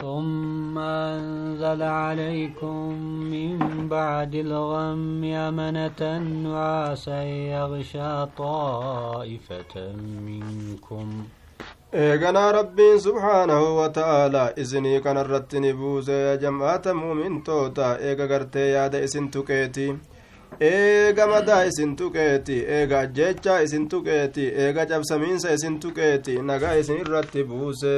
ثم أنزل عليكم من بعد الغم أمنة نعاسا يغشى طائفة منكم. إيقنا ربي سبحانه وتعالى إذني كان الرتني بوزي جمعة مؤمن توتا إيقا قرتي يا دئس تكيتي eega madaa isin tuqeeti eega ajjeechaa isin tuqeeti eega cabsamiinsa isin tuqeeti nagaa isin irratti buuse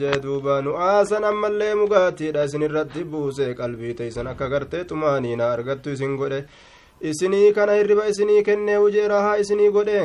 jee duuba nu'aasan ammallee mugaatiidha isin irratti buuse qalbii teeysan akka gartee xumaaniina argattu isin godhe isinii kana hirriba isinii kennee hujee rahaa isinii godhe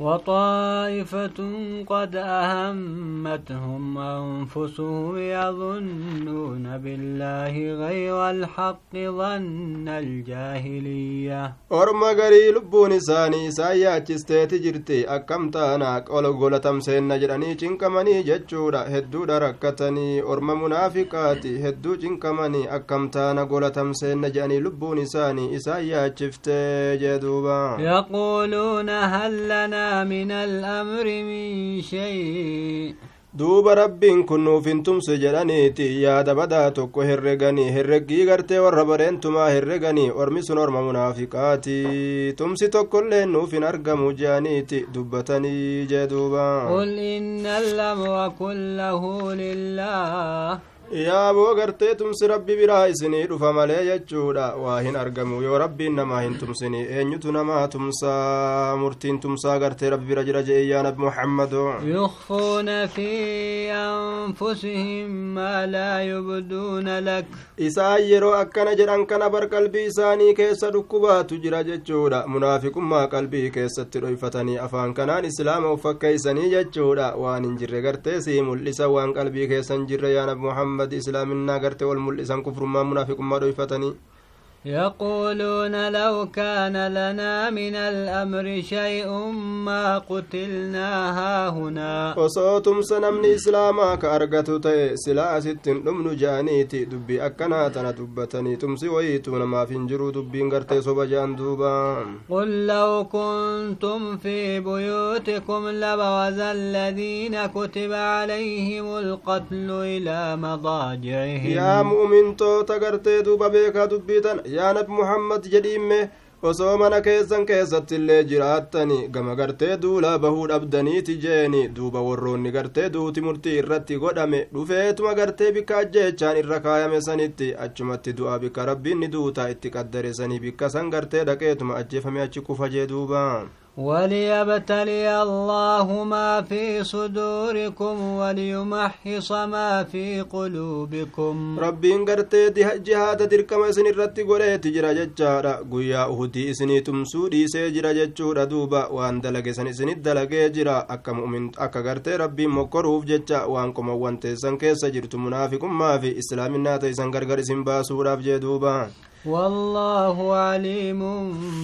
وطائفة قد أهمتهم أنفسهم يظنون بالله غير الحق ظن الجاهلية. أرمى غري لبوني ساني سايا تشتي تجرتي أكم تانا قول قول تمسين نجراني چنكماني هدو دركتني أرمى منافقاتي هدو چنكماني أكم تانا قول تمسين لبوني ساني سايا تشفتي جدوبا. يقولون هل لنا من الأمر من شيء. دوب ربي كن فنتم سجلانيتي يا دبدا تو هرغني هرغي غرت وربرن تما هرغني ورمس نور منافقاتي. تم سي تو كل نو فين ارغم جانيتي دبتني جدوبا. قل إن الله كله لله. Yaaboo gartee tumsi rabbi biraa isinii dhufa malee jechuudha waa hin argamu yoo rabbiin namaa hin tumsini eenyutu namaa tumsaa murtiin tumsaa gartee rabbi bira jira jee yaa nabi muhammado يخفون في أنفسهم ما لا يبدون لك isaan yeroo akkana jedhan kana bar qalbii isaanii keessa dhukkubaatu jira jechuudha munaafiqummaa qalbii keessatti dhoyfatanii afaan kanaan islaama uf fakkeeysanii jechuudha waan hin jirre gartee sii mul'isa waan qalbii keessa hin jirre yaa nabi muhammad islaaminaa gartee wal mul'isan kufrummaa munaafiqummaa dhoyfatanii يقولون لو كان لنا من الأمر شيء ما قتلنا ها هنا وصوتم سنم إسلاما كأرغت تي سلا ستن لمن جانيتي دبي أكنا تنا دبتني تمسي ويتون ما فنجرو دبي انغرتي جان دوبان قل لو كنتم في بيوتكم لبوز الذين كتب عليهم القتل إلى مضاجعهم. يا مؤمن تغرتي دوبا بيكا دبي yaa nabi muhammad jedhiimme osoo mana keessan keessatti illee jiraattani gama gartee duulaa bahuu dhabdaniiti jeeni duuba warroonni gartee duuti murtii irratti godhame dhufeetuma gartee bikka ajjeechaan irra kaayame sanitti achumatti du'a bikka rabbiin ni duuta itti qaddare sanii bikka san gartee dhaqeetuma ajjeefame achi kufa jee duuba وليبتلي الله ما في صدوركم وليمحص ما في قلوبكم. ربي انقرت جهاد دركم إسن الرت قريت جراج الجارة قويا أهدي اسن تمسودي سيجر جتشور دوبا وان دلق إسن اسن الدلق جرا. اكا مؤمن اكا قرت ربي مقروف جتشا وان كما وان تسن كيس جرت منافق ما في إسلام الناتي سنقرقر إسن باسورا جدوبا. والله عليم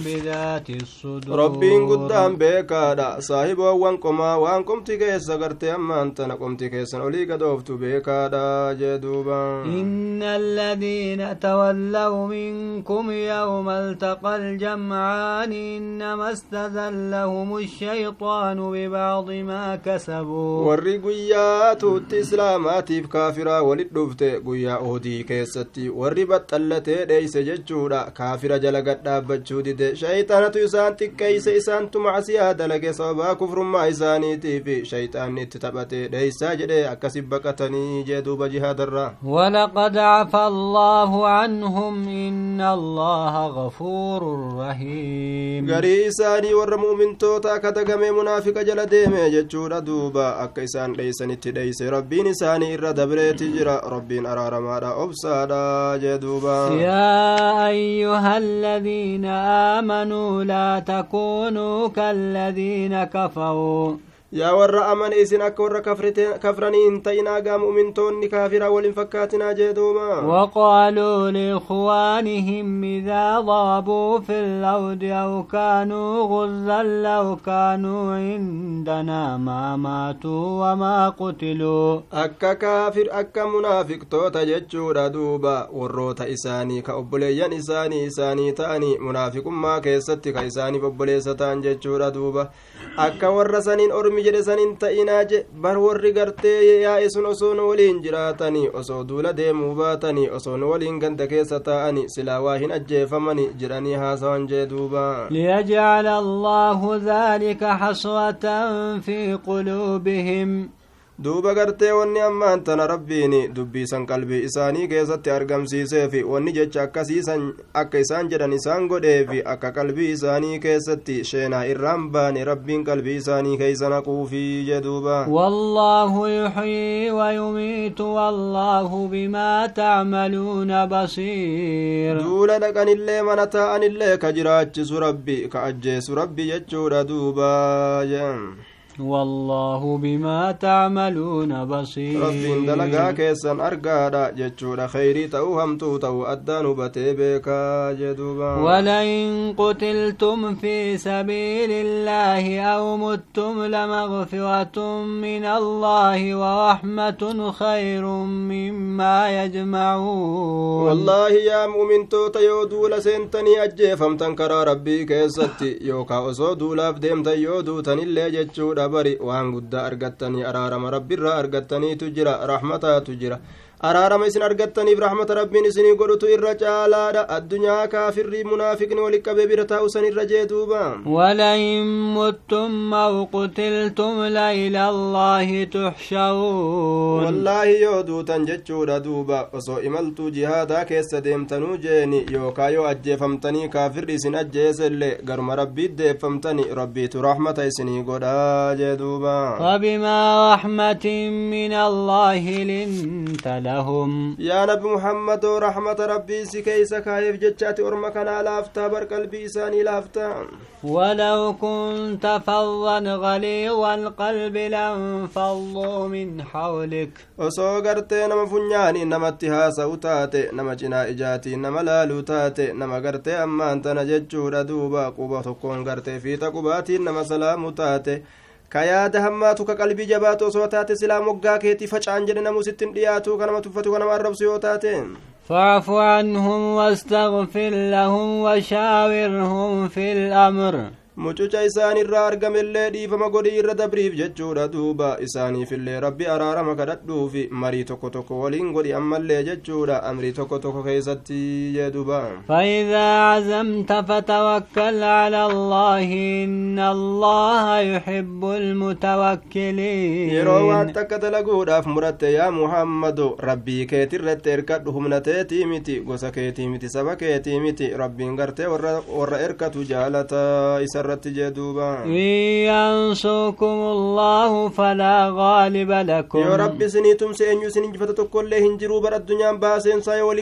بذات الصدور. ربي قدام بك هذا صاحب وانكم وانكم تيجي سكرت أما أنت نقوم تيجي سنولي قدوفت بك هذا جدوبا. إن الذين تولوا منكم يوم التقى الجمعان إنما استذلهم الشيطان ببعض ما كسبوا. والرقيات تسلامات في كافرة وللدفت قيا أهدي كيستي. والربت التي ليس jechuudha kaafira jala gad dhaabbachuu dide shayxaanatu isaan xiqqeeyse isaantu macsiyaa dalage sababaa kufrummaa isaaniitiif shayxaanni itti taphate dheeysaa jedhe akkasi baqatanii jee duuba jihaadarraa ولقد عفى الله عنهم إن الله غفور رحيم garii isaanii warra mu'mintoota akka dagamee munaafiqa jala deeme jechuudha duuba akka isaan dheeysanitti dheeyse rabbiin isaanii irra dabreeti jira rabbiin araaramaadha obsaadha jee duuba يا أيها الذين آمنوا لا تكونوا كالذين كفروا. Yaa warra amane isin akka warra kafranii hin ta'inaa gaa mu'mintoonni kaafiraa waliin fakkaatinaa jee duuba وقالوا لإخوانهم إذا ضربوا في الأرض أو كانوا غزا لو كانوا عندنا ما ماتوا وما قتلوا akka kaafir akka munaafiqtoota jechuudha duuba warroota isaanii ka obboleeyyan isaanii isaanii ta'anii munaafiqummaa keessatti ka isaaniif obboleessa ta'an jechuudha duuba akka warra saniin ormi jedhe san hin ta'inaa je bar warri gartee yaa'e sun osoo nu waliin jiraatanii osoo duula deemuu baatanii osoo nu waliin ganda keessa taa'anii silaa waa hin ajjeefamani jedhanii haasawan jee duuba ليجعل الله ذلك حسرة في قلوبهم duuba gartee wanni ammaan tana rabbiin dubbiisan qalbii isaanii keessatti argamsiiseefi wanni jecha akkasiisan akka isaan jedhan isaan godheefi akka qalbii isaanii keessatti sheenaa irraan baane rabbiin qalbii isaanii keeysa naquufii jeduuba والله يحيي ويميت والله بما تعملون بصير duula dhaqanillee mana taa'anillee ka jiraachisu rabbi ka ajjeesu rabbi jechuudha duuba والله بما تعملون بصير. رب دلغا كيسن ارغادا جچو دا خيري تو هم تو تو ادانو بتي ولئن قتلتم في سبيل الله أو متتم لمغفرة من الله ورحمة خير مما يجمعون. والله يا مؤمن تو تيو دول سنتني أجي فهمتن كرا ربي كيس كيستي. يوكا أسو دولاف ديم تيو دوتن اللي جچو bari waan guddaa argattanii araarama rabbiirraa argattaniitu jira rahmataatu jira araarama isin argattaniif rahmata rabbiin isinii godhutu irra caalaadha addunyaa kaafirrii munaafiqni wali qabee bira taa'u san irra jee duuba ولئن متم أو قتلتم لإلى الله تحشرون wallaahi yoo duutan jechuudha duuba osoo imaltuu jihaadaa keessa deemtanuu jeeni yookaa yoo ajjeefamtanii kaafirri isin ajjeesellee garuma rabbiit deeffamtani rabbiitu rahmata isinii godhaa jee duuba فبما رحمة من الله لنت لهم. يا نبي محمد ورحمة ربي سكيس كايف جتشات أرمك أنا لافتا قلبي ساني لافتا ولو كنت فظا غليظ القلب لانفضوا من حولك. وصوغرت نما فنيان إنما اتها سوتات نما جنا إجاتي نما لالوتات نما غرت أما أنت نجتشور دوبا قبا تكون غرت في تقباتي نما سلاموتات ka yaada hammaatu ka qalbii jabaatu osoo taate silaa moggaa keetii facaan jedhe namu sittin dhiyaatu ka nama tuffatu ka nama arrabsu yoo taate فاعف عنهم واستغفر لهم وشاورهم في الأمر mucuca isaan irraa argamellee dhiifama godhii irra dabriif jechuudha duuba isaaniifillee rabbi araarama kadhadhuufi marii tokko tokko waliin godhi ammallee jechuudha amrii tokko tokko keessatti jedhuba فإذا عزمت فتوكل على الله إن الله يحب المتوكلين yeroo waan takka dalaguudhaaf muratte yaa muhammadu rabbii keetirratti erkadhu humna teetii miti gosa keetii miti saba keetii miti rabbiin gartee warra erkatu jaalata إن ينصركم الله فلا غالب لكم. يا رب سنيتم سينجو سننجفتتك هنجروا برد الدنيا باسين سايا ولي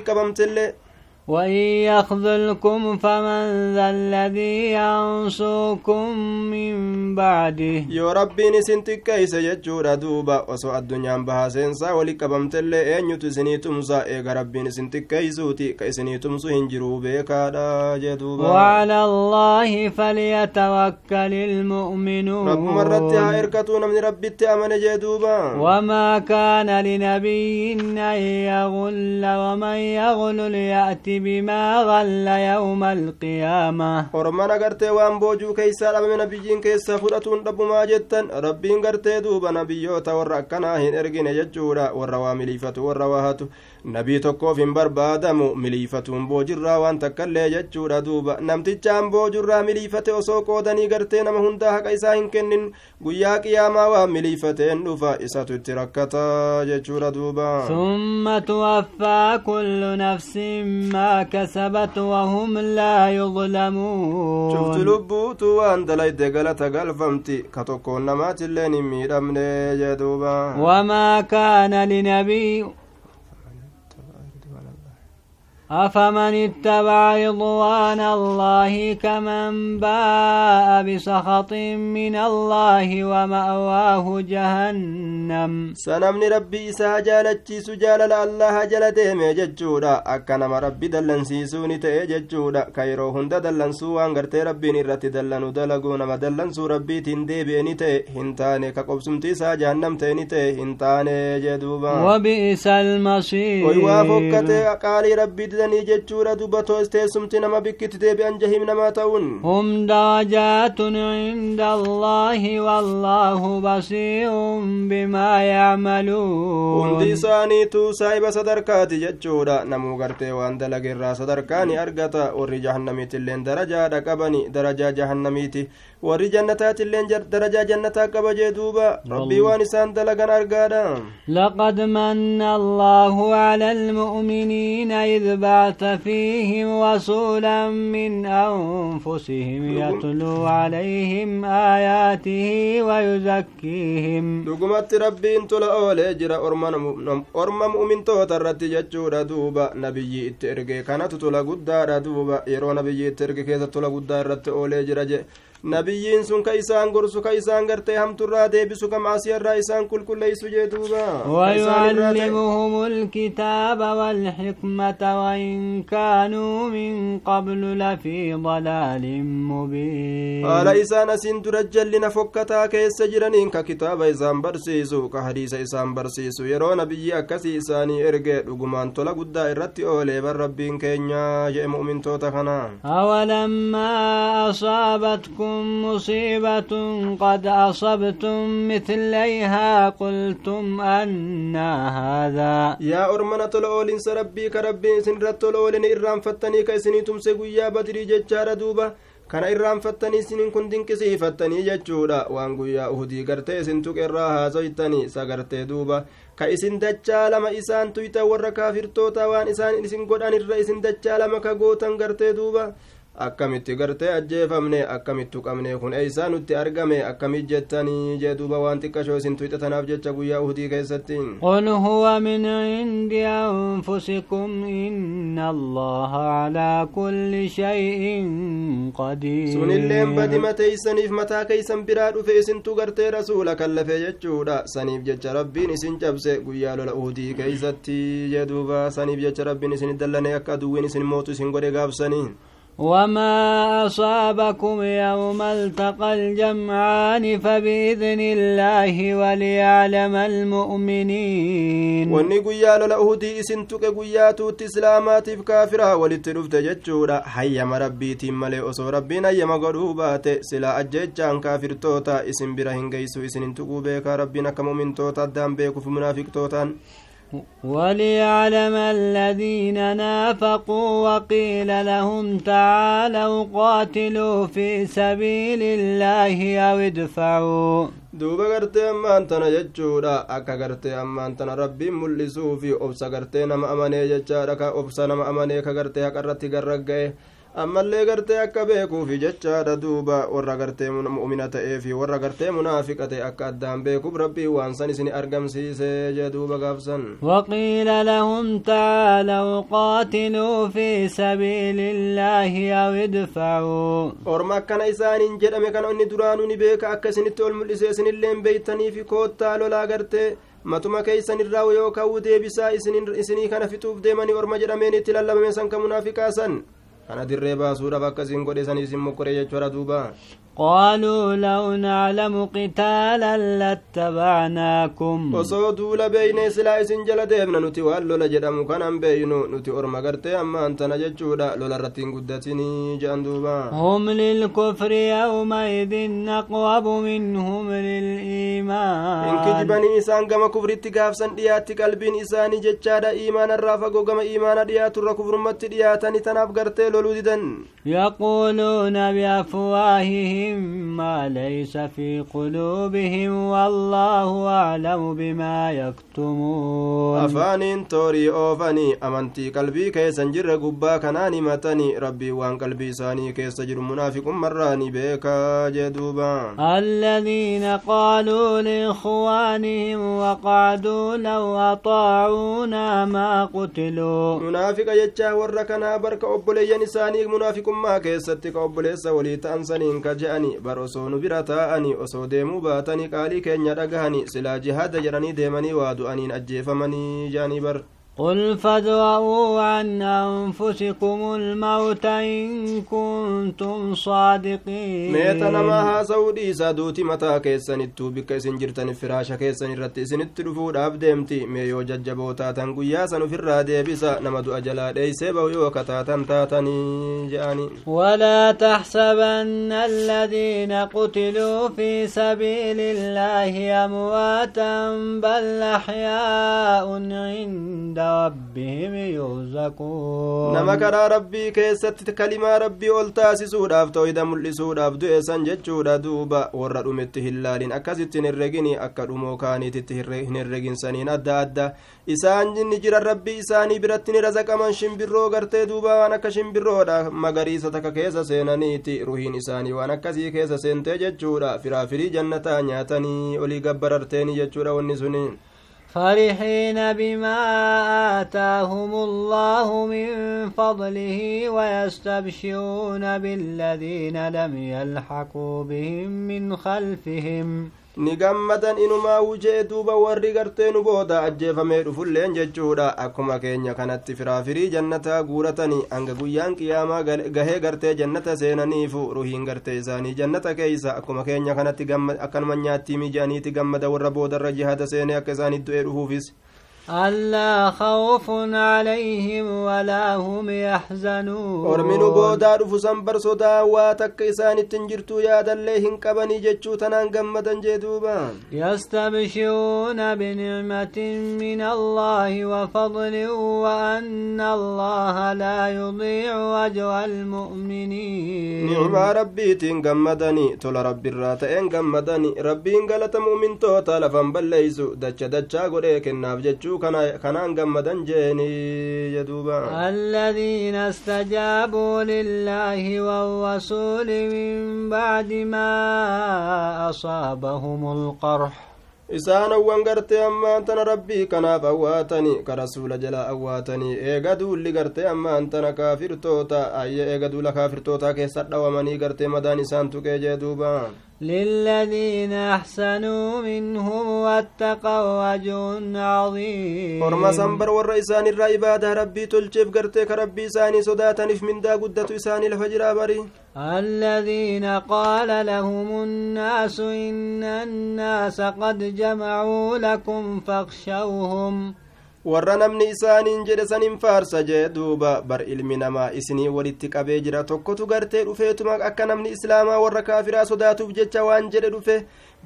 وإن يخذلكم فمن ذا الذي ينصوكم من بعده؟ يا ربي نسنت كيس يجور دوبا وسوء الدنيا بها سنسا ولكبمت اللي أن يتزني تمسا إيقا ربي نسنت كيسوتي كيسني تمسا هنجرو بيكا جدوبا. وعلى الله فليتوكل المؤمنون. رب مرت عائركتون من ربي التأمن جدوبا. وما كان لنبي أن يغل ومن يغل ليأتي بما غل يوم القيامة. ورمانا قرتي وان بوجو كي سالم نبيين كي سفرة رب ما جتا ربين قرتي دوب نبيوتا ورقناهين ارقين يجورا والروامليفة والرواهات nabii tokkoof hin barbaadamu miliifatuun boojirraa waan takkallee jechuudha duuba namtichaan boojurraa miliifate osoo qoodanii gartee nama hundaa haqa isaa hin kennin guyyaa qiyaamaa waan miliifateen dhufa isatu itti rakkataa jechuudha duuba ثم توفى كل نفس ما كسبت وهم لا cufti يظلمون lubbuutu waan dalayde galata galfamti ka tokkoon namaatilleen hin miidhamne jee duuba وما كان لنبي أفمن اتبع رضوان الله كمن باء بسخط من الله ومأواه جهنم؟ سنمن ربي إسا جالتش سجال الله جلته مججودا أكنا ربي دلن سيسوني تججودا كيرو دلن سوى انغرت ربي نرت دلن دلقون ما دلن سو ربي تندي بيني تي هنتاني كقبسم تيسا جهنم تيني تي. هنتاني جدوبا. وبئس المصير. ويوافقت قالي ربي didanii jechuudha dubatoo teessumti nama bikkitti deebi'an jahiim namaa ta'uun hum darajaatun cinda allaahi wallaahu basiirun bimaa yacmaluun hundi isaaniitu saahiba sadarkaati jechuudha namuu gartee waan dalage irraa sadarkaa ni argata warri jahannamiitilleen darajaadha qabani darajaa jahannamiiti warri jannataatilleen darajaa jannataa qaba jee duuba. Rabbii waan isaan dalagan argaadha. لقد من الله على المؤمنين إذ بعث فيهم رسولا من أنفسهم يتلو عليهم آياته ويزكيهم لقمت ربي انتلا أولي جرى أرمى مؤمن توتا رتي جتشورا دوبا نبي اترقي كانت تلا قدارا دوبا يرو نبي اترقي كيسا تلا قدار رتي أولي جرى nabiyyiin sun ka isaan gorsu ka isaan gartee hamturraa deebisu ka maasiyarraa isaan qulqulleeysu jee duuba. ويعلمهم الكتاب والحكمة وإن كانوا من قبل لفي ضلال مبين. قال إسان أسين ترجل لنفكتا كيس جرنين ككتاب إسان برسيسو كحديث إسان برسيسو يرو نبي أكسي إساني إرقى لقمان طلق قد إرتي أولي بر ربين كينيا جئ مؤمن توتا أولما أصابتكم مصيبة قد أصبتم مثليها قلتم أن هذا يا أرمنة الأولين سربي كربي سنرت الأولين إرام فتني كيسني تمسي قيا بدري ججار دوبا kana irraanfattanii isinin kun dinqisiifattanii jechuudha waan guyyaa uhudii gartee isin tuqerraa haasoytanii sagartee duuba ka isin dachaa lama isaan tuyta warra kaafirtoota waan isaan isin godhan irra isin dachaa lama ka gootan gartee duuba akkamitti gartee ajjeefamne akkamittu qabne kun eeysaa nutti argame akkamit jettanii jee duuba waan xiqqashoo isin tuyxatanaaf jecha guyyaa uhudii keessatti qul huwa min cindi anfusikum inna allaha calaa kulli shay'in qadiir sunilleen badima teeysaniif mataa keeysan biraa dhufe isintu gartee rasuula kallafe jechuudha saniif jecha rabbiin isin cabse guyyaa lola uhudii keeysatti jee duuba saniif jecha rabbiin isin dallane akka aduwwiin isin mootu isin godhe gaabsanii وما أصابكم يوم التقى الجمعان فبإذن الله وليعلم المؤمنين wanni guyyaa lola uhudii isin tuqe guyyaa tuutti islaamaatiif kaafiraa walitti dhufte jechuudha hayyama rabbiitiin malee osoo rabbiin hayyama godhuu baate silaa ajjechaan kaafirtoota isin bira hin geeysu isin hin tuquu beekaa rabbiin akka mumintoota addaan beekuuf munaafiqtootaan وليعلم الذين نافقوا وقيل لهم تعالوا قاتلوا في سبيل الله أو ادفعوا duuba gartee ammaan tana jechuudha akka gartee ammaan tana rabbiin mul'isuu fi obsa gartee nama amanee jechaadha ka obsa nama amanee ka gartee haqarratti garragga'e ammallee gartee akka beekuufi jechaadha duuba warra gartee mu'mina ta'eefi warra gartee munaafiqa ta'e akka addaan beekuuf rabbii waan san isin argamsiise jee duuba gaafsan وقيل لهم تعالوا قاتلوا في سبيل الله أو ادفعوا orma akkana isaaniin jedhame kana inni duraanuu ni beeka akka isinitti ol mul'ise isinilleen beeytaniifi koottaa lolaa gartee matuma keeysan irraa yoo ka'uu deebisaa isinii kana fixuuf deemanii orma jedhameen itti lallabame san ka munaafiqaa san kana dirree baasuudhaaf akkasiin godhe san isin mokkore jechuudha duuba قالوا لو نعلم قتالا لاتبعناكم. وصوتوا لبين سلايس جلد ابن نتي وقال له مكان بين نتي أرمى أما أنت نججودا لولا راتين قدتني جاندوبا هم للكفر يومئذ أقوب منهم للإيمان. إنك جبني إسان كما كفر اتقاف سن ديات قلبين إسان إيمان الرافق وقم إيمان ديات الرقفر مت ديات نتناف قرتي لولو يقولون بأفواههم ما ليس في قلوبهم والله أعلم بما يكتمون أفان توري أوفاني أمنتي قلبي كيسا جر قبا كناني متني ربي وان قلبي ساني كيسا جر منافق مراني بيكا جدوبا. الذين قالوا لإخوانهم وقعدوا لو أطاعونا ما قتلوا. منافق يجا وركنا برك أبلي ينساني منافق ما كيسا تك أبلي سولي تأنسنين كجأ ka je'ani bar osoo nu bira taa'anii osoo deemuu baatanii qaalii keenya dhagahani silaa jihaada jedhanii deemanii waa du'aniin ajjeefamanii jaanii bar قل فادعوا عن أنفسكم الموت إن كنتم صادقين ميتا نما ها سودي سادوتي متا كيسان التوبي كيسان جرتان فراشا كيسان الرتيسان التلفو راب ديمتي ميو ججبو تاتان قويا سنو فرا ديبسا نما دو أجلا دي سيبو يوكا تاتان تاتاني جاني ولا تحسبن الذين قتلوا في سبيل الله أمواتا بل أحياء عند ربهم يرزقون nama karaa rabbii keessatti kalimaa rabbii ol taasisuudhaaf tooyida mul'isuudhaaf du'e san jechuudha duuba warra dhumetti hin laalin akkasitti hin herregini akka dhumoo kaaniititti hin herregin saniin adda adda isaan ni jiran rabbii isaanii biratti ni razaqaman shimbirroo gartee duuba waan akka shimbirroodha magariisa takka keessa seenaniiti ruhiin isaanii waan akkasii keessa seentee jechuudha firaafirii jannataa nyaatanii olii gabbararteeni jechuudha wanni suni فرحين بما آتاهم الله من فضله ويستبشرون بالذين لم يلحقوا بهم من خلفهم. Ni gammadan inumaa wujee duuba warri gartee nu booda ajjeefamee dhufulleen jechuudha akkuma keenya kanatti firaafirii jannataa guuratanii hanga guyyaan qiyaamaa gahee gartee jannata seenaniifu ruhiin gartee isaanii jannata keeysa akkuma keenya kanatti akkanuma nyaattii mijaaniiti gammada warra boodarra jihada seenee akka isaanii du'ee dhufuufis ألا خوف عليهم ولا هم يحزنون. أرمين بودا رفوسان برسودا واتك تنجرتو يا دليهن كبني جتشو تنان قمدن جدوبان. يستبشرون بنعمة من الله وفضل وأن الله لا يضيع أجر المؤمنين. نعم ربي تن تول ربي الرات إن ربي إن قلت مؤمن توتا لفن بليزو دچا دچا قريك jechuu kanaan gammadan jeeni jedhuuba الذين استجابوا لله والرسول من بعد ما أصابهم القرح isaanowwan gartee ammaan tana rabbii kanaaf awwaatanii ka rasuula jala awwaatanii eega duulli gartee ammaan tana kaafirtoota ayye eega duula kaafirtootaa keessa dhawamanii gartee madaan isaan tuqee jee duuba للذين أحسنوا منهم واتقوا أجر عظيم. فرما سنبر والرئيسان الرأي ربي تلجف قرتك ربي ساني صدا تنف من دا قدة ساني الفجر أبري. الذين قال لهم الناس إن الناس قد جمعوا لكم فاخشوهم. Warra namni isaaniin jedhe sanin faarsa jee duuba bar ilmi namaa isinii walitti qabee jira tokkotu gartee dhufeetuma akka namni islaamaa warra kaafiraa sodaatuuf jecha waan jedhe dhufe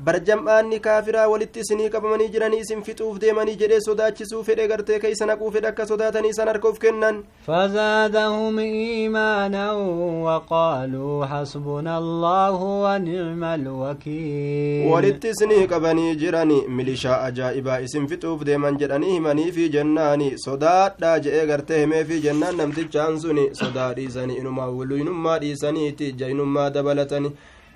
bar jam'aanni kaafiraa walitti isinii qabamanii jiranii isin fixuuf deemanii jedhee sodaachisuu fedhe gartee keeysa naquu fedhe akka sodaatanii isan harka uf kennan فزادهم إيمانا وقالوا حسبنا الله ونعم الوكيل walitti isinii qabanii jirani milishaa ajaa'ibaa isin fixuuf deeman jedhanii himanii fi jennaani sodaadhaa je'ee gartee himee fi jennaan namtichaan suni sodaa dhiisanii inumaa wuluinummaa dhiisaniiti jaynummaa dabalatani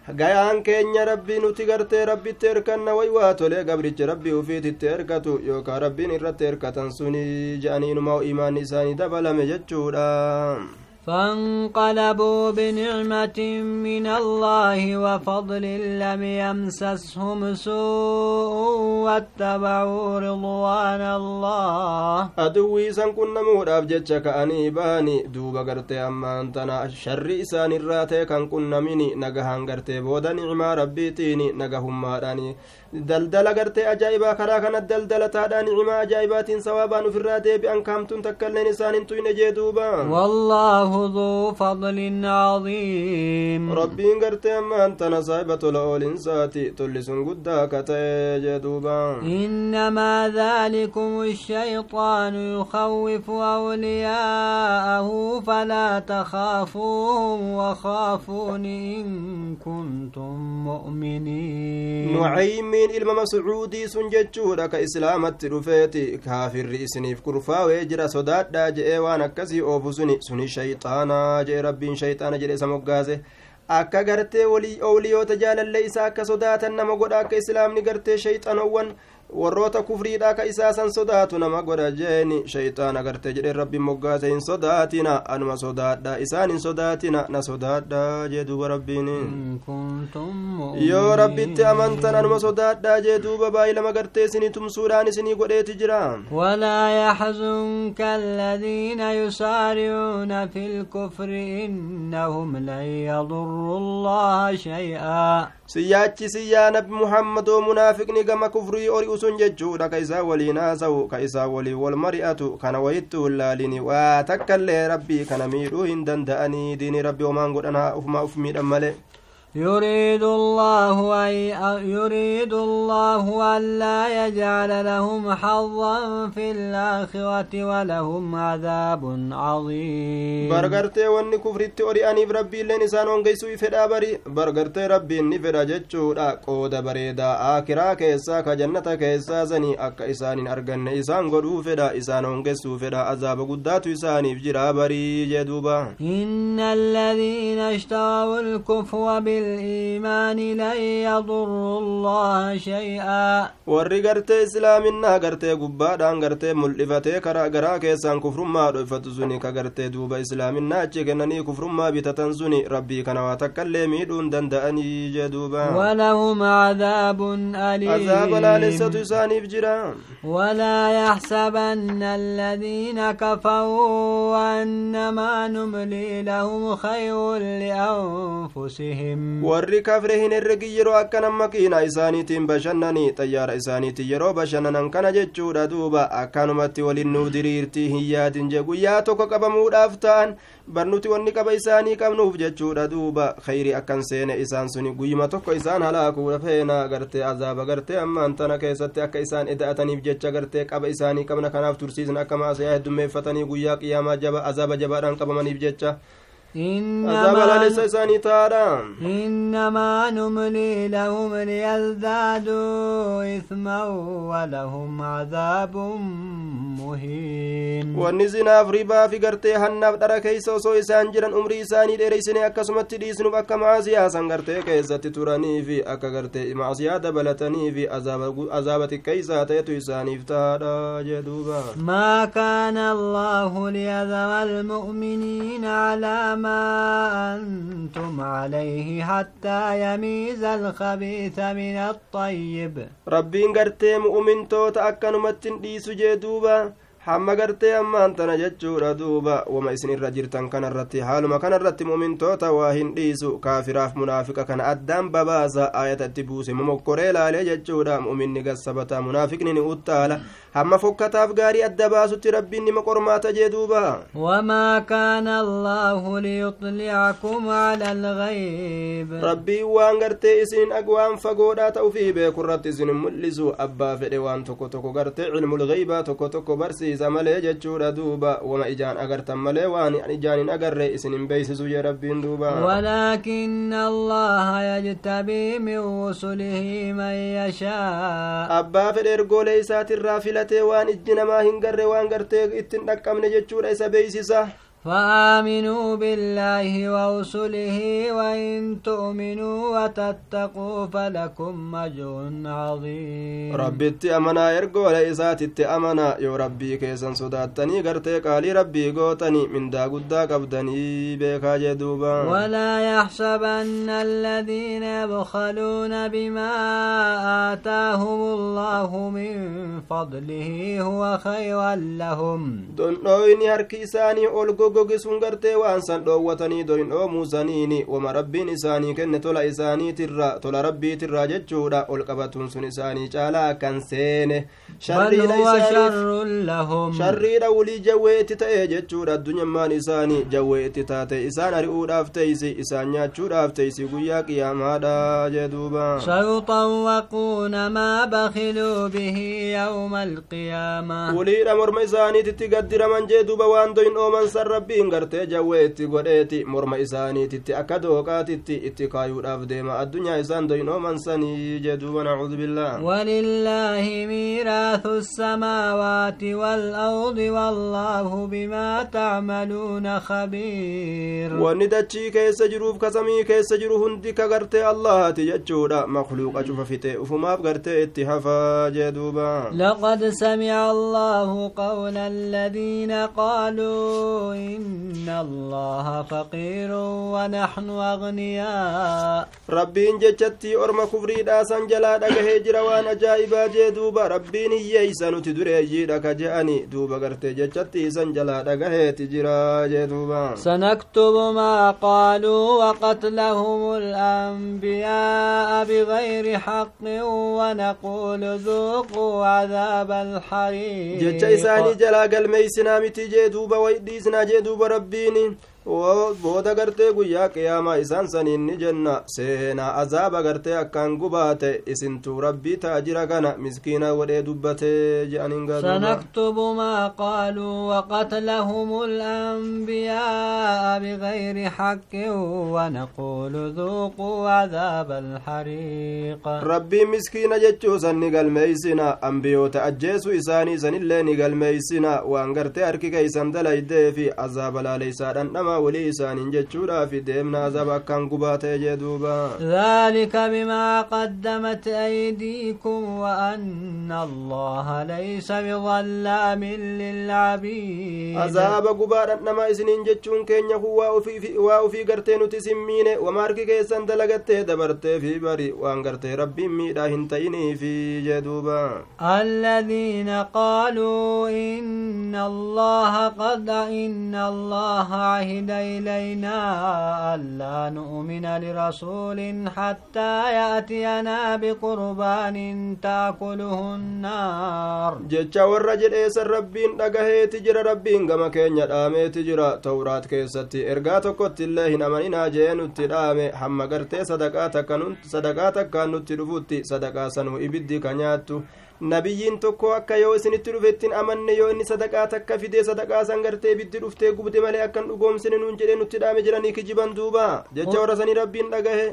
gayaan keenya rabbii nuti gartee rabbitti erkanna way waa tolee gabrichi rabbii ufiititti erkatu yookaan rabbiin irratti erkatan suni je'anii inumaa imaanni isaanii dabalame jechuudha فانقلبوا بنعمة من الله وفضل لم يمسسهم سوء واتبعوا رضوان الله. أدوي سان كنا مهراب جتشا أني باني دوبا غرتي أما أنتنا شر الراتي كان كنا مني نغهان غرتي بودا نعمة ربي تيني راني daldala gartee ajaa'ibaa karaa kana daldalataadhaan nicmaa ajaa'ibaatiin sawaabaan ufirraa deebi'an kaamtuun takkailleen isaan hin tuyne jee duuba والله ذو فضل عظيم rabbiin gartee ammaan tana saahiba tola oolinsaati tolli sun guddaa ka ta'e jee duuba إنما ذلكم الشيطان يخوف أولياءه فلا تخافوهم وخافون إن كنتم مؤمنين nucaymiin ilma mascuudii sun jechuudha ka islaamatti dhufeeti kaafirri isiniif kurfaawee jira sodaadhaa je'ee waan akkasii oofu suni suni shayxaanaa je'e rabbiin shayxaana jedhe isa moggaase akka gartee owliyoota jaalallee isaa akka sodaatan nama godha akka islaamni gartee shayxanowwan warroota kufriidha ka isaasan sodaatu nama godha jeeni shayxaan agarte jedhe rabbi moggaase hin sodaatina anuma sodaadha isaan hin sodaatina na sodaadha jee duuba rabbiin yoo rabbitti amantan anuma sodaadha jee duuba baay'ilama gartee isinii tumsuudhaan isinii godheeti jira walaa yaxzunka aladiina yusaaricuuna fi lkufri innahum lan yadurru allaha shay'aa siyaachi siyyaa nabi muhammadoo munaafiqni gama kufrii ori sun jechuudha ka isaa waliin haasa'u ka isaa waliin wal mari'atu kana wayitti hullaalini waa takkaillee rabbii kana miidhuu hin danda'anii diini rabbi homaan godhan ufumaa uf miidhan malee يريد الله أن يريد الله ألا يجعل لهم حظا في الآخرة ولهم عذاب عظيم. برغرتي وني كفرت أرياني بربي لين إسان ونقيسو فدا بري برغرتي ربي نفدا جتشودا قود بريدا. آكرا كيسا كجنة كيسا زني. أكا إسان أرغن إسان قدو فدا إسان ونقيسو فدا عذاب قدات إساني فجرا بري جدوبا. إن الذين اشتروا الكفر بال الإيمان لن يضروا الله شيئا gubbaadhaan gartee mul'ifatee karaa garaa keessaan kufrummaa dhoffatu suni ka gartee duuba islaaminaa achi kennanii kufrummaa bitatan suni rabbii kana waa takkaillee miidhuun danda'anii jee duuba walahum cadaabun aliim azaaba laalessatu isaaniif jira ولا يحسبن الذين كفروا أنما نملي لهم خير لأنفسهم warri kafre hin herregi yeroo akkana makiina isaaniitiin bashannanii xayyaara isaaniitiin yeroo bashannanan kana jechuudha duuba akkanumatti waliin nuu diriirtii hin yaadin jee guyyaa tokko qabamuudhaaf ta'an barnuti wanni qaba isaanii qabnuuf jechuudha duuba khayri akkan seene isaan suni guyyuma tokko isaan halaakuudha feena gartee azaaba gartee ammaan tana keessatti akka isaan eda'ataniif jecha gartee qaba isaanii qabna kanaaf tursiisan akka maasayaa heddummeeffatanii guyyaa qiyaamaa jaba azaaba jabaadhaan qabamaniif jecha إنما إنما نملي لهم ليزدادوا إثما ولهم عذاب مهين. ونزنا في في قرتي هنا فدرا كيسا وصوي أمري ساني ديري سني أكا سمت ديس سانجرتي كيسا تتراني في أكا قرتي معزيا دبلتني في أزابة كيسا تيتو ساني فتادا جدوبا. ما كان الله ليذر المؤمنين على ما ما أنتم عليه حتى يميز الخبيث من الطيب. ربي انقرتي مؤمن توت أكن متن دي سجدوبا حما قرتي أما أنت نجتشور دوبا. وما إسن الرجير تنكن الرتي. حال ما كان الرتي مؤمن توت واهن ديسو. كافراف منافق كان أدام بباسا. آية التبوس ممكوريلا لجتشورا مؤمن نقصبتا منافق نيني hamma fokkataaf gaarii adda baasutti rabbiin nima qormaata jee duuba wamaa kaana allaahu liyuxlicakum cala algayb rabbiin waan gartee isin ag waan fagoodhaa ta'ufii beekurratti isin mul'isu abbaa fedhe waan tokko tokko gartee cilmulgeybaa tokko tokko barsi barsiisa malee jechuudha duuba wama ijaan agartan malee waan ijaan hin agarre isin hin beeysisu jee rabbiin duuba walaakina allaha yajtabii min rusulihi man yashaa abbaa fedhe ergoolee isaatirraa filatee waan ijji namaa hin garre waan gartee ittin dhaqqabne jechuudha isa beeysisa فآمنوا بالله ورسله وإن تؤمنوا وتتقوا فلكم أجر عظيم. ربي أمنا إرقو لإسات أمنا. يو ربي كيسن صداتني. قرتي قالي ربي قوتني من دا قدا قبدني بيكا جدوبا. ولا يحسبن الذين يبخلون بما آتاهم الله من فضله هو خيرا لهم. دون نويني هركي ساني أولغو goggogisuun gartee waan san dhoowwatanii doyin dhoomuu saniini wama rabbiin isaanii kenne tola isaaniitirra tola rabbiitirraa jechuudha ol qabatuun sun isaanii caalaa akkan seene sharriidha wulii jawwee itti ta'e jechuudha addunyammaan isaanii jawwee itti taate isaan ari'uudhaaf teeysi isaan nyaachuudhaaf teeysi guyyaa qiyaamaadha jee duuba sayuxawwaquuna maa bakiluu bihi yawma alqiyaama wuliidha morma isaaniititti gaddiraman jee duuba waan doyin dhooman san rabbiin gartee jawwee itti godheeti morma isaaniititti akka dooqaatitti itti kaayuudhaaf deema. Addunyaa isaan doynooman sanii jeduuba nacuudu billaah. ولله ميراث السماوات والأرض والله بما تعملون خبير وندتشي كيس جروف كسمي كيس جرو هندي كغرتي الله تججودا مخلوق أشوف فتي أفما بغرتي اتحفا جدوبا لقد سمع الله قول الذين قالوا إن الله فقير ونحن أغنياء. ربين جتشتي أرم كفري داسا جلا دقه جروان أجائبا جدوبا ربين ييسا نتدري جيدا كجأني دوبا غرتي جتشتي سنجلا دقه تجرا جدوبا سنكتب ما قالوا وقتلهم الأنبياء بغير حق ونقول ذوقوا عذاب الحريق. جتش إساني جلا قلميسنا متي جدوبا ويديسنا جدوبا ربيني. Booda gartee guyyaa qiyaamaa isaan saniin ni jenna. Seenaa azaaba gartee akkaan gubaate isintu rabbii taajira kana miskiina godhee dubbatee je'aniin سنكتب ما قالوا وقتلهم الأنبياء بغير حق ونقول ذوقوا عذاب الحريق ربي مسكين جتشو سن قلميسنا أنبيوتا أجيسو إساني سن اللي نقلميسنا وانقرتي أركي كيسان دلائدي في عذاب لا ليسا namaa walii isaaniin jechuudhaaf deemna azaba akkaan gubaa ta'e jee duuba. ذلك بما قدمت أيديكم وأن الله ليس بظلام للعبيد عذاب قبا نما إسنين جتشون كينيا هو وفي قرتي نتسمين ومارك كيسان دلقتي دبرتي في بري وان قرتي ربي ميدا هنتيني في جدوبا الذين قالوا إن الله قد إن الله عهد عهد إلينا ألا نؤمن لرسول حتى يأتينا بقربان تأكله النار. جتشا ورجل إيس الربين دقهي تجرى ربين كما كين يدامي تجرى. توراة كيستي إرقا تكوت الله نمانينا جينو تدامي حما قرتي صدقاتك كانت تدفوتي صدقا سنو إبدي كنياتو. Nabiyyiin tokko akka yoo isinitti dhufettin amanne yoo inni sadaqaa takka fidee sadaqaa san gartee biddi dhuftee gubde malee akkan dhugoomsine nuun jedhee nutti dhaame jiranii kijiban duuba jecha warra sanii rabbiin dhagahe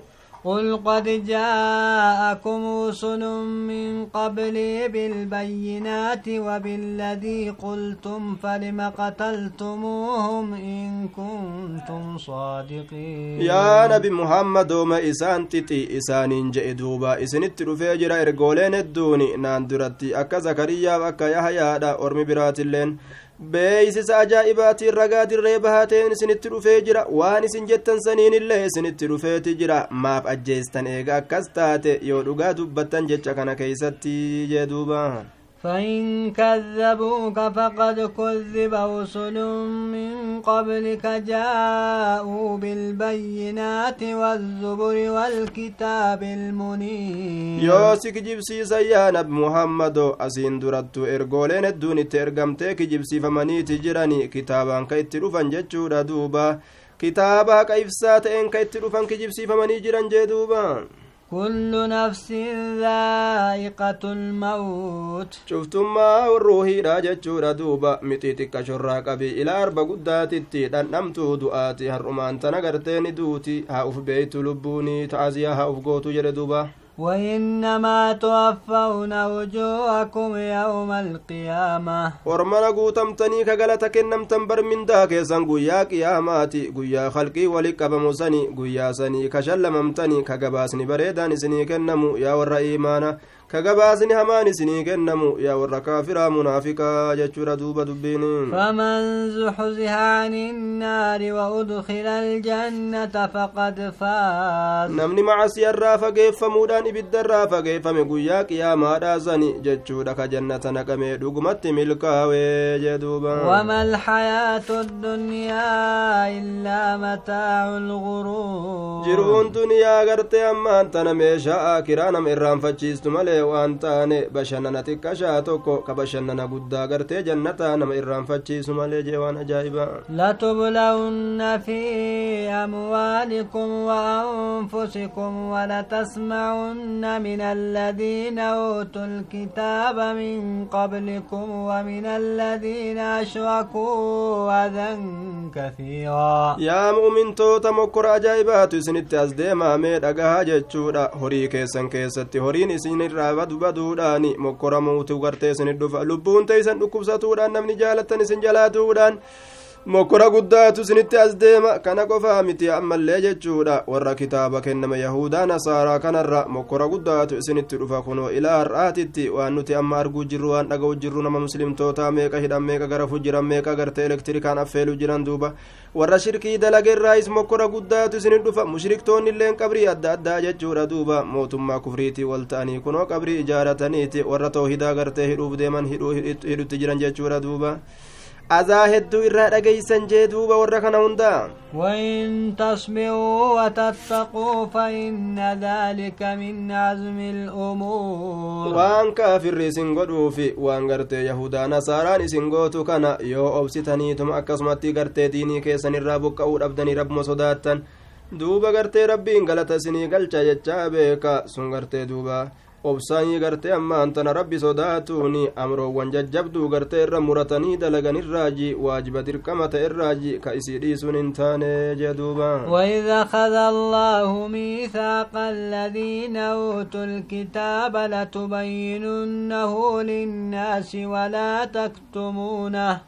قل قد جاءكم رسل من قبلي بالبينات وبالذي قلتم فلم قتلتموهم إن كنتم صادقين. يا نبي محمد وما إسان تتي إسان جئ دوبا إسنت رفيجر إرقولين الدوني ناندرتي أكا زكريا أكا يحيى أرمي برات اللين beeysisa ajaa'ibaatiin ragaa dirree bahateen isinitti dhufee jira waan isin jettan saniin illee isinitti dhufeeti jira maaf ajjeestan eega akkas taate yoo dhugaa dubbattan jecha kana keeysatti jee duuba فإن كذبوك فقد كذب رسل من قبلك جاءوا بالبينات والزبر والكتاب المنير. يوسك جبسي سيانب محمد أسين درت إرغولين الدون ترغمتك جبسي فمني تجرني كتابا كيت رفن جتشورا دوبا كتابا كيفسات إن كيت رفن كجبسي فمني جرن جدوبا كل نفس ذائقة الموت. شفتم ما والروحي راجتشورا دوبا متيتك شرا قبي إلى أربع قداتي دنمتو دعاتي هرمان تنقرتين دوتي. هاوف بيت لبوني تعزيها هاوف قوتو جردوبا وإنما توفون وجوهكم يوم القيامة. ورمنا قوتمتني كغلتا كنمتن بر من داك سنقويا قياماتي. قويا خلقي ولك بمسني قويا سني كشلممتني كغباسني بريدان سني كنمو. يا ور إيمانا kagabaasni hamaan isinii kennamu yaa warra kaafiraa munaafiqaa jechuudha duuba dubbiin faman zuxziha ani innaari waudkila aljannata faqad faaz namni macasiyarraa fageeffamuudhaan ibiddarraa fageeffame guyyaa qiyaamaadhaasani jechuudha ka jannata naqamee dhugumatti milkaawee jee duuba wama alxayaatu addunyaa illaa mataacu lguruur jiruun duniyaa gartee ammaan tana meeshaa aakiraa nama irraanfachiistu malee waan taane bashannana xiqqashaa tokko ka bashannana guddaa gartee jannataa nama irraanfachiisu malee jee waan ajaa'iba. لتبلون في أموالكم وأنفسكم ولتسمعن من الذين أوتوا الكتاب من قبلكم ومن الذين أشركوا أذى كثيرا. يا مؤمن توتا مكر أجايبات سنت أزديما ميد أغاها جتشودا هوري كيسن كيستي هورين إسين بدوداني مكر موتو غرتي سنت دفع لبون تيسن أكبساتودان نمني جالتني سنجالاتودان mokora guddaatu isinitti as deema kana qofaa miti ammallee jechuudha warra kitaaba kenname yahudaa nasaaraa kanarra mokora guddaatu isinitti dhufa kunoo ilaa har'aatitti waan nuti amma arguu jirru waan dhaga'u jirru nama muslimtootaa meeqa hidhan meeqa garafu jiran meeqa gartee elektirikaan affeelu jiran duuba warra shirkii dalageerraayis mokora guddaatu isinit dhufa mushriktoonni illeen qabrii adda addaa jechuudha duuba mootummaa kufriitii wal ta'anii kunoo qabrii ijaarataniiti warra toohidaa gartee hidhuuf deeman hidhutti jiran jechuudha duuba azaa hedduu irraa dhageysan jee duuba warra kana hundaa وإن تصبروا وتتقوا فإن ذلك من عزم الأمور kaafirri isin godhuufi waan gartee yahudaa nasaaraan isin gootu kana yoo obsitaniituma akkasumatti gartee diinii keessan irraa buqqa'uu dhabdanii rabbuma sodaattan duuba gartee rabbiin galata isinii galcha jechaa beeka sun gartee duuba obsaanii gartee ammaan tana rabbi sodaatuuni amroowwan jajjabduu gartee irra muratanii dalagan irraaji waajiba dirqama ta'e irraaji ka isii dhiisuun hin taane jee duuba وإذ أخذ الله ميثاق الذين أوتوا الكتاب لتبيننه للناس ولا تكتمونه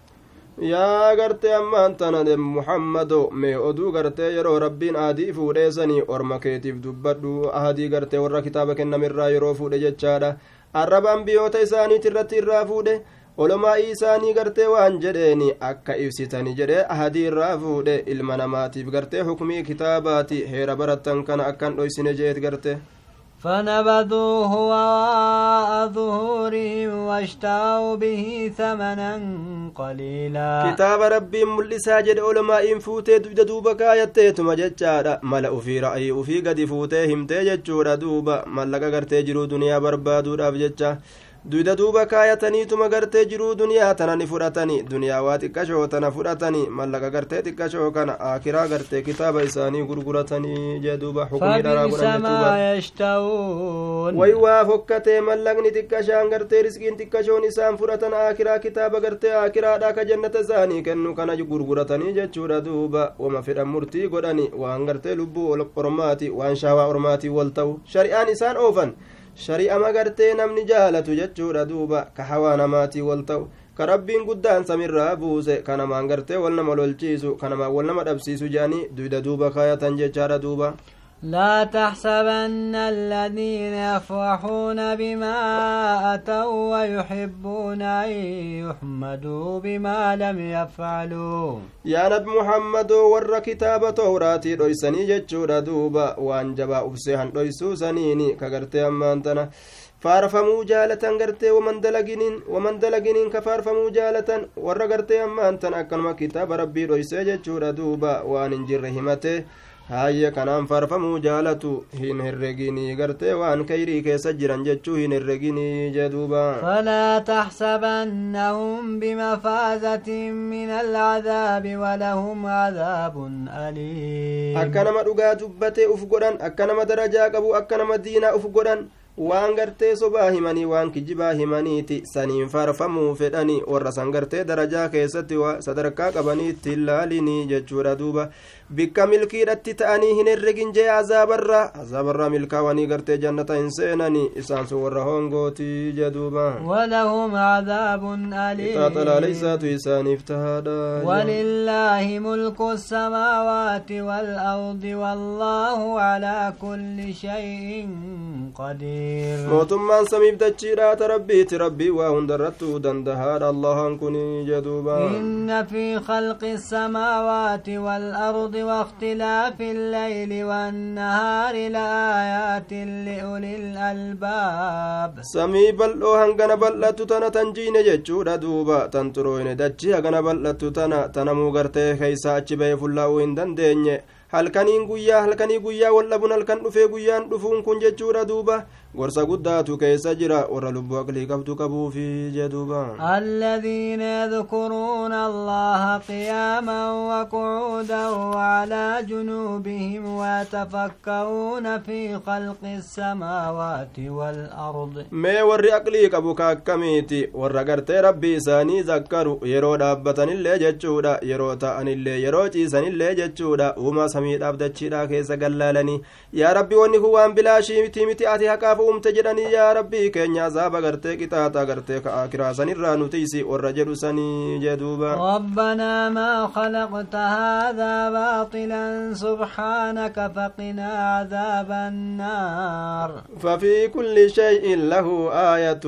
yaa gartee ammaan tana muhammado mee oduu gartee yeroo rabbiin aadii fuudheesanii orma keetiif dubbadhu ahadii gartee warra kitaaba kennamirraa yeroo fuudhe jechaadha arraba ambiyoota isaaniit irratti irraa fuudhe olomaa'ii isaanii gartee waan jedheeni akka ibsitani jedhe ahadii irraa fuudhe ilma namaatiif gartee hukumii kitaabaati heera barattan kana akkan dhoysine jeet garte فنبذوه وراء ظهورهم واشتروا به ثمنا قليلا. كتاب ربي ملسا جد علماء فوتي دوبا دوبا كايتيتما جتشارا. ملا في رأي في قد فوتي همتي جتشورا دوبا. ملقا قرتي جرو دنيا بربادو راف duyda duuba kaayataniituma gartee jiruu duniyaa tana ni fudhatanii duniyaa waa xiqqashoo tana fudhatanii mallaqa gartee xiqqashoo kana akiraa gartee kitaaba isaanii gurguratanii jee duuba hukumii dharaa godhametuuba way waa fokkatee mallaqni xiqqashaan gartee riskiin xiqqashoon isaan fudhatan akiraa kitaaba gartee akiraadha ka jannata isaanii kennu kana gurguratanii jechuudha duuba wama fedhan murtii godhani waan gartee lubbuu ormaati waan shaawaa ormaatii wal ta'u shari'aan isaan oofan shari'ama gartee namni jaalatu jechuudha duuba ka hawaa namaatii wal ta'u ka rabbiin guddaan samirraa buuse ka namaan gartee wal nama lolchiisu ka namaan wal nama dhabsiisu jedhanii duyda duuba kaayatan jechaadha duuba لا تحسبن الذين يفرحون بما أتوا ويحبون أن يحمدوا بما لم يفعلوا. يا نبي محمد ور كتاب توراتي رويسني جتشورا دوبا وان جبا أفسيحن رويسو سنيني كغرتي أمانتنا. فارفمو جالة غرتي ومن دلقنين ومن دلقنين كفارفمو جالة ور غرتي أمانتنا كنما كتاب ربي رويسي جتشورا دوبا وان انجر haayya kanaan faarfamuu jaalatu hin herreginii gartee waan kayrii keessa jiran jechuu hin herreginii jeduuba. Falaa taxsabannahum bimafazatin min alcadaabi walahum cadaabun aliim. Akka nama dhugaa dubbatee uf godhan akka nama darajaa qabu akka nama diinaa uf godhan waan gartee sobaa himanii waan kijibaa himaniiti saniin faarfamuu fedhani warra san gartee darajaa keessatti sadarkaa qabaniitti ilaalinii jechuudha duuba bikka milkiidhatti ta'anii hin herregin jee azaabarra azaabarra milkaawanii gartee jannata hin seenani isaan sun warra hongootii jeduuba walahum cadaabun aliim xaaxalaaleysaatu isaaniif tahaadha walillaahi mulku السماوات والأرض والله على كل شيء قدير mootummaan samiif dachiidhaata rabbiiti rabbii waa hundarrattuu dandahaadha allahan kun jeduuba إن في خلق السماوات الأرض واختلاف الليل والنهار لآيات لأولي الألباب. سمي بل أوهن غنى بل تنجين يجو ردوبا تنترو إن دجي غنى بل لتتنى تنمو غرتي خيسا أجي بيف الله وإن دن halkaniin guyyaa halkanii guyyaa wal dhabuun halkan dhufee guyyaan dhufuun kun jechuudha duuba gorsa guddaatu keessa jira warra lubbuu aqlii qabdu qabuufi jeduuba الذين يذكرون الله قياما وقعودا وعلى جنوبهم ويتفكرون في خلق السماوات والأرض ما ور aqlii qabu kaakkamiiti warra gartee rabbii isaanii zakkaru yeroo dhaabbatanillee jechuudha yeroo ta'anillee yeroo ciisanillee jechuudha uumaa samiidhaaf dachiidhaa keessa gallaalanii yaa rabbi wanni kun waan bilaashii miti miti ati haqaaf uumte jedhanii yaa rabbii keenya azaaba gartee qixaaxa gartee ka'aa kiraasanirraa nutiysi warra jedhu sanii jeduuba ربنا ما خلقت هذا باطلا سبحانك فقنا عذاب النار ففي كل شيء له آية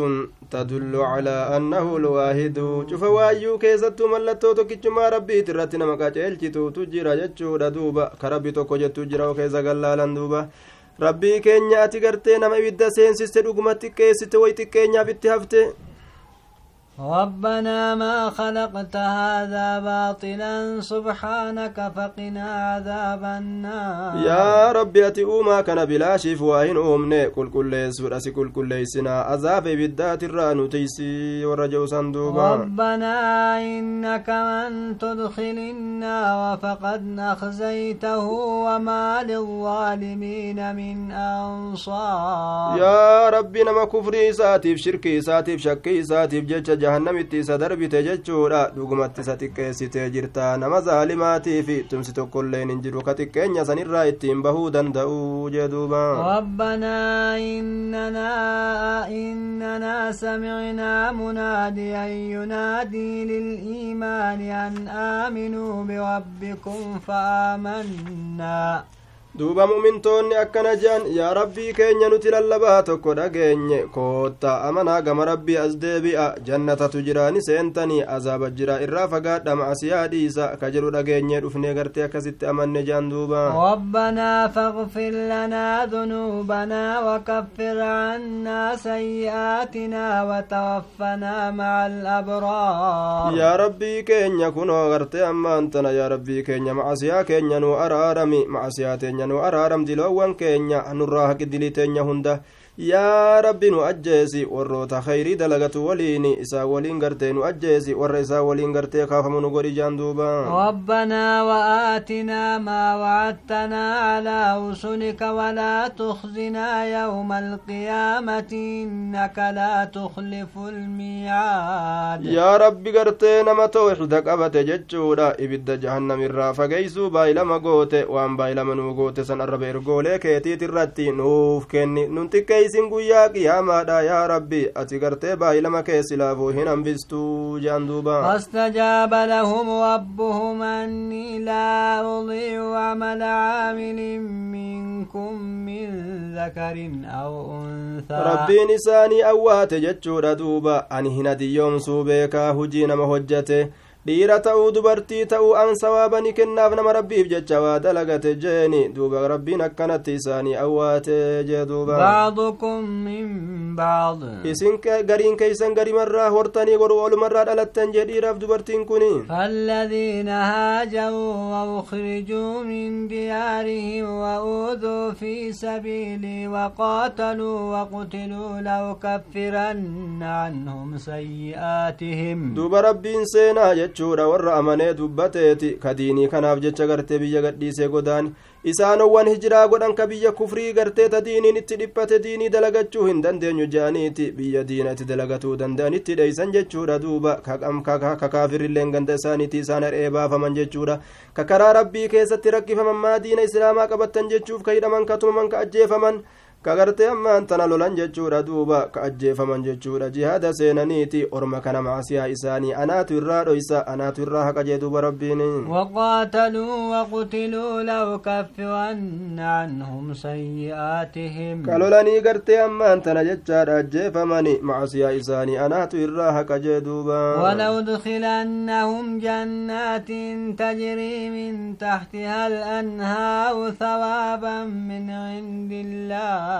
تدل على أنه الواحد. شوف وايو كيست ملتو تكيشما ربي ترتنا مكاچيلچتو تجرا جچودا دوبا كربي توكو جتو جرا وكيزا غلالا دوبا. rabbii keenya ati gartee nama ibidda seensiste dhuguma xiqqeessite way xiqqeenyaaf itti hafte ربنا ما خلقت هذا باطلا سبحانك فقنا عذاب النار. يا ربي أتي أوما كان بلا شيف واهن أومني كل كل ورسي كل كل ليسنا. عذاب بالذات الران تيسي ورجو صندوقا. ربنا إنك من تدخل النار فقد أخزيته وما للظالمين من أنصار. يا ربي نما كفري ساتيف شركي ساتيف شكي ساتيف جيتش jahannamitti isa darbite jechuudha dhugumatti isa xiqqeessitee jirta nama zaalimaatiifi tumsi tokkoilleen hin jiru ka xiqqeenya sanirraa ittiin bahuu danda'u jee duuba ربنا إننا إننا سمعنا مناديا ينادي للإيمان أن آمنوا بربكم فآمنا duuba mu'mintoonni akkana je'an yaa rabbii keenya nuti lallabaa tokko dhageenye kootta amanaa gama rabbii as deebi'a jannatatu jiraani seentanii azaaba jira irraa fagaadha ma'asiyaa dhiisa ka jedhu dhageenye dhufnee gartee akkasitti amanne je'an duuba ربنا فاغفر لنا ذنوبنا وكفر عنا سيئاتنا وتوفنا مع الأبرار يا ربي كينيا كنو غرتي أما أنتنا يا ربي كينيا معصيا كينيا نو أرارمي معصيا تينيا keenya nu araaram diloowwan keenya nurraa haqi dilii teenya hunda yaa rabbi nu ajjeesi warroota khayrii dalagatu waliin isaa waliin gartee nu ajjeesi warra isaa waliin gartee kaafamu nu godhi jaan duuba. ربنا وآتنا ما وعدتنا على رسلك ولا تخزنا يوم القيامة إنك لا تخلف الميعاد يا ربي قرتي نما توحيد قبت ججودا إبدا جهنم الرا فقيسو بايلما قوتي وان بايلما نو قوتي سن الربي رقولي كيتي ترتي نوف كني ننتكي isin guyyaa qiyaamaadha yaa rabbi. Ati gartee baay'ilama keessilaafuu hin hambistuu jean duuba. فاستجاب لهم ربهم أني لا أضيع عمل عامل منكم من ذكر أو أنثى ربين إساني أوات جتشور دوبا أني هنا ديوم سوبيكا هجين مهجته dhiira ta'uu dubartii ta'uu an sawaaba ni kennaaf nama rabbiif jecha waa dalagate jeeni duuba rabbiin akkanatti isaanii awwaate jee duuba isin gariin keeysan garimarraa hortanii godhu olumarraa dhalattan jee dhiiraaf dubartiin kuni فالذين هاجروا وأخرجوا من ديارهم وأوذوا في سبيلي وقاتلوا وقتلوا لأكفرن عنهم سيئاتهم دوب ربين سينا jechuudha warra amanee dubbateeti ka diinii kanaaf jecha gartee biyya gadhiisee godaan isaanowwan hijiraa godhan ka biyya kufrii gartee ta diiniin itti dhiphate diinii dalagachuu hin dandeenyu je'aniiti biyya diina itti dalagatuu danda'an itti dheeysan jechuudha duuba ka kaafirilleen ganda isaaniiti isaan har'ee baafaman jechuudha ka karaa rabbii keessatti rakkifaman maa diina islaamaa qabattan jechuuf ka hidhaman ka tumaman ka ajjeefaman kagartee ammaan tana lolan jechuudha duuba ka ajjeefaman jechuudha jihaada seenaniiti orma kana maasiyaa isaanii anaatu irraa dhoysa anaatu irraa haqa jee duuba rabbiin وقاتلوا وقتلوا لأكفرن عنهم سيئاتهم kalolanii gartee ammaan tana jechaadha ajjeefamani maasiyaa isaanii anaatu irraa haqa jee duuba ولأدخلنهم جنات تجري من تحتها الأنهار ثوابا من عند الله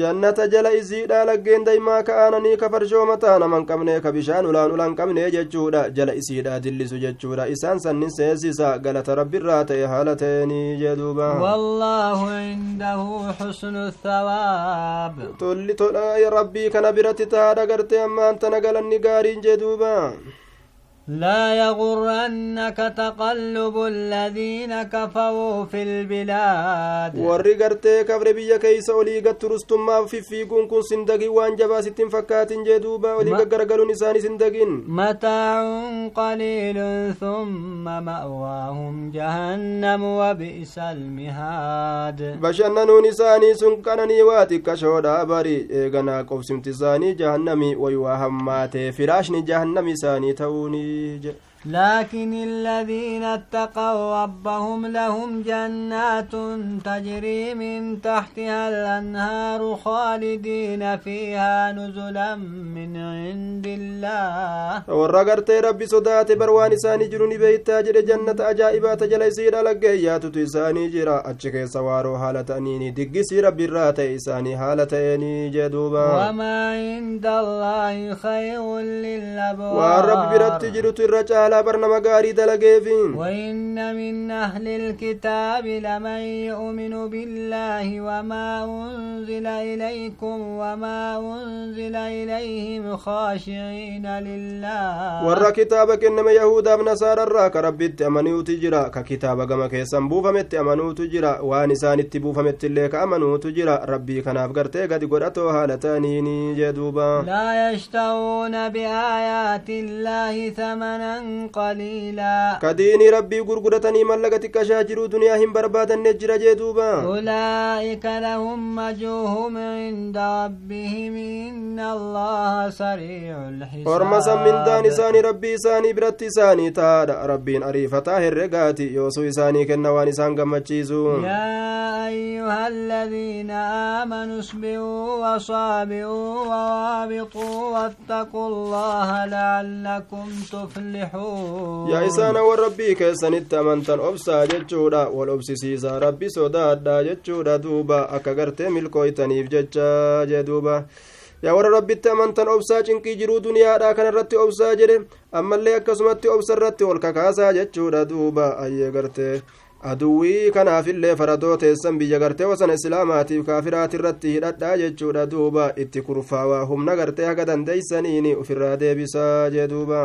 jannata jala isiidha laggeen daymaa ka'aananii ka farshooma ta'an aman qabne ka bishaan ulaan ulaan qabne jechuudha. Jala isiidha dillisu jechuudha. Isaan sannin seensisa galata rabbiirraa ta'e haala ta'eenii jeduuba wallaahu indahu xusnu thawaab. Tolli tolaa rabbii kana biratti tahaadha gartee ammaan tana galanni gaariin jeduuba لا يغرنك تقلب الذين كفروا في البلاد. ورغرتي كفر بيا كيس اولي قد في في كون كون سندقي وان جبا ستين فكات جدوبا اولي قرقلو نساني سندقين متاع قليل ثم مأواهم جهنم وبئس المهاد بشننو نساني سنقنني واتي كشودا باري ايغنا قوسم تساني جهنمي ويواهم ماتي فراشني جهنمي ساني توني المجيد لكن الذين اتقوا ربهم لهم جنات تجري من تحتها الأنهار خالدين فيها نزلا من عند الله. ورغرت ربي صدات بروان ساني جروني بيت تاجر جنة أجائبة تجلي سيرا لقيات تساني جرا. أجك سوارو حالة أنيني دقي سيرا برات إساني حالة أني جدوبا. وما عند الله خير للأبوار ورب برات جروت الرجالة وإن من أهل الكتاب لمن يؤمن بالله وما أنزل إليكم وما أنزل إليهم خاشعين لله nasaararraa ka rabbitti amanuutu jira ka kitaaba gama keessan buufametti amanuutu jira waan isaanitti buufametti illee ka amanuutu jira rabbii kanaaf gartee gadi godhatoo haala ta'aniini jee duuba لا يشترون بآيات الله ثمنا قليلا. كديني ربي غرغرتني ملغتك شاجر دنيا هم برباد النجر جدوبا أولئك لهم مجوهم عند ربهم إن الله سريع الحساب. ورمسا من داني ساني ربي ساني برت ساني تاد ربي أريفة هرقاتي يوسو ساني كنواني سانقم مجيزون يا أيها الذين آمنوا اصبروا وصابروا ووابطوا واتقوا الله لعلكم تفلحوا yaa isaana wan rabbii keessanitti amantan obsaa jechuudha wal obsisiisa rabbi sodaadha jechuudha duuba akka gartee milkooytaniif jecha jee duuba yaa warra rabbitti amantan obsaa cinqii jiruu duniyaadha kanarratti obsaa jedhe ammallee akkasumatti obsa irratti ol kakaasaa jechuudha duuba ayyee gartee aduwwii kanaafillee faradoo teessan biyya gartee wasana islaamaatiif kaafiraati irratti hidhadhaa jechuudha duuba itti kurfaawaa humna gartee haga dandeeysaniini ufirraa deebisaa jee duuba